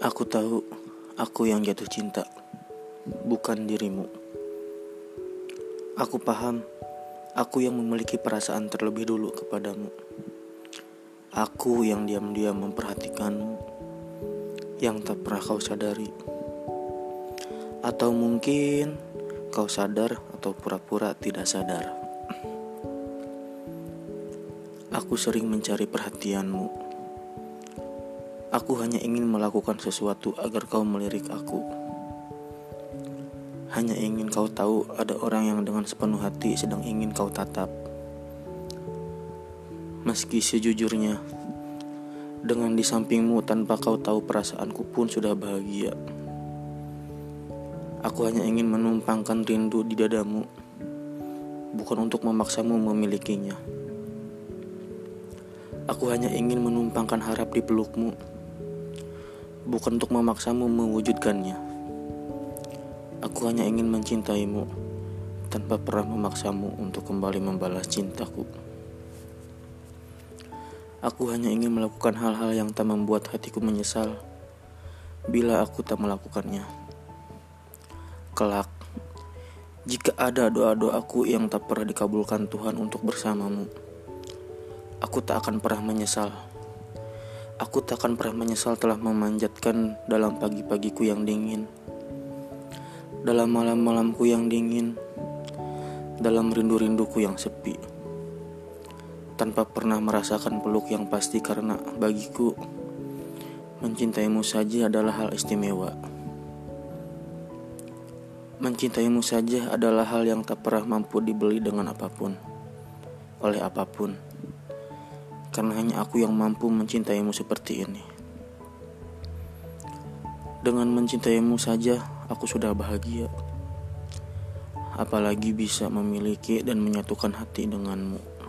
Aku tahu aku yang jatuh cinta, bukan dirimu. Aku paham aku yang memiliki perasaan terlebih dulu kepadamu. Aku yang diam-diam memperhatikanmu, yang tak pernah kau sadari. Atau mungkin kau sadar atau pura-pura tidak sadar. Aku sering mencari perhatianmu Aku hanya ingin melakukan sesuatu agar kau melirik aku. Hanya ingin kau tahu ada orang yang dengan sepenuh hati sedang ingin kau tatap. Meski sejujurnya, dengan di sampingmu tanpa kau tahu perasaanku pun sudah bahagia. Aku hanya ingin menumpangkan rindu di dadamu, bukan untuk memaksamu memilikinya. Aku hanya ingin menumpangkan harap di pelukmu bukan untuk memaksamu mewujudkannya. Aku hanya ingin mencintaimu tanpa pernah memaksamu untuk kembali membalas cintaku. Aku hanya ingin melakukan hal-hal yang tak membuat hatiku menyesal bila aku tak melakukannya. Kelak, jika ada doa-doaku yang tak pernah dikabulkan Tuhan untuk bersamamu, aku tak akan pernah menyesal. Aku takkan pernah menyesal telah memanjatkan dalam pagi-pagiku yang dingin, dalam malam-malamku yang dingin, dalam rindu-rinduku yang sepi, tanpa pernah merasakan peluk yang pasti karena bagiku. Mencintaimu saja adalah hal istimewa. Mencintaimu saja adalah hal yang tak pernah mampu dibeli dengan apa pun, oleh apa pun karena hanya aku yang mampu mencintaimu seperti ini. Dengan mencintaimu saja, aku sudah bahagia. Apalagi bisa memiliki dan menyatukan hati denganmu.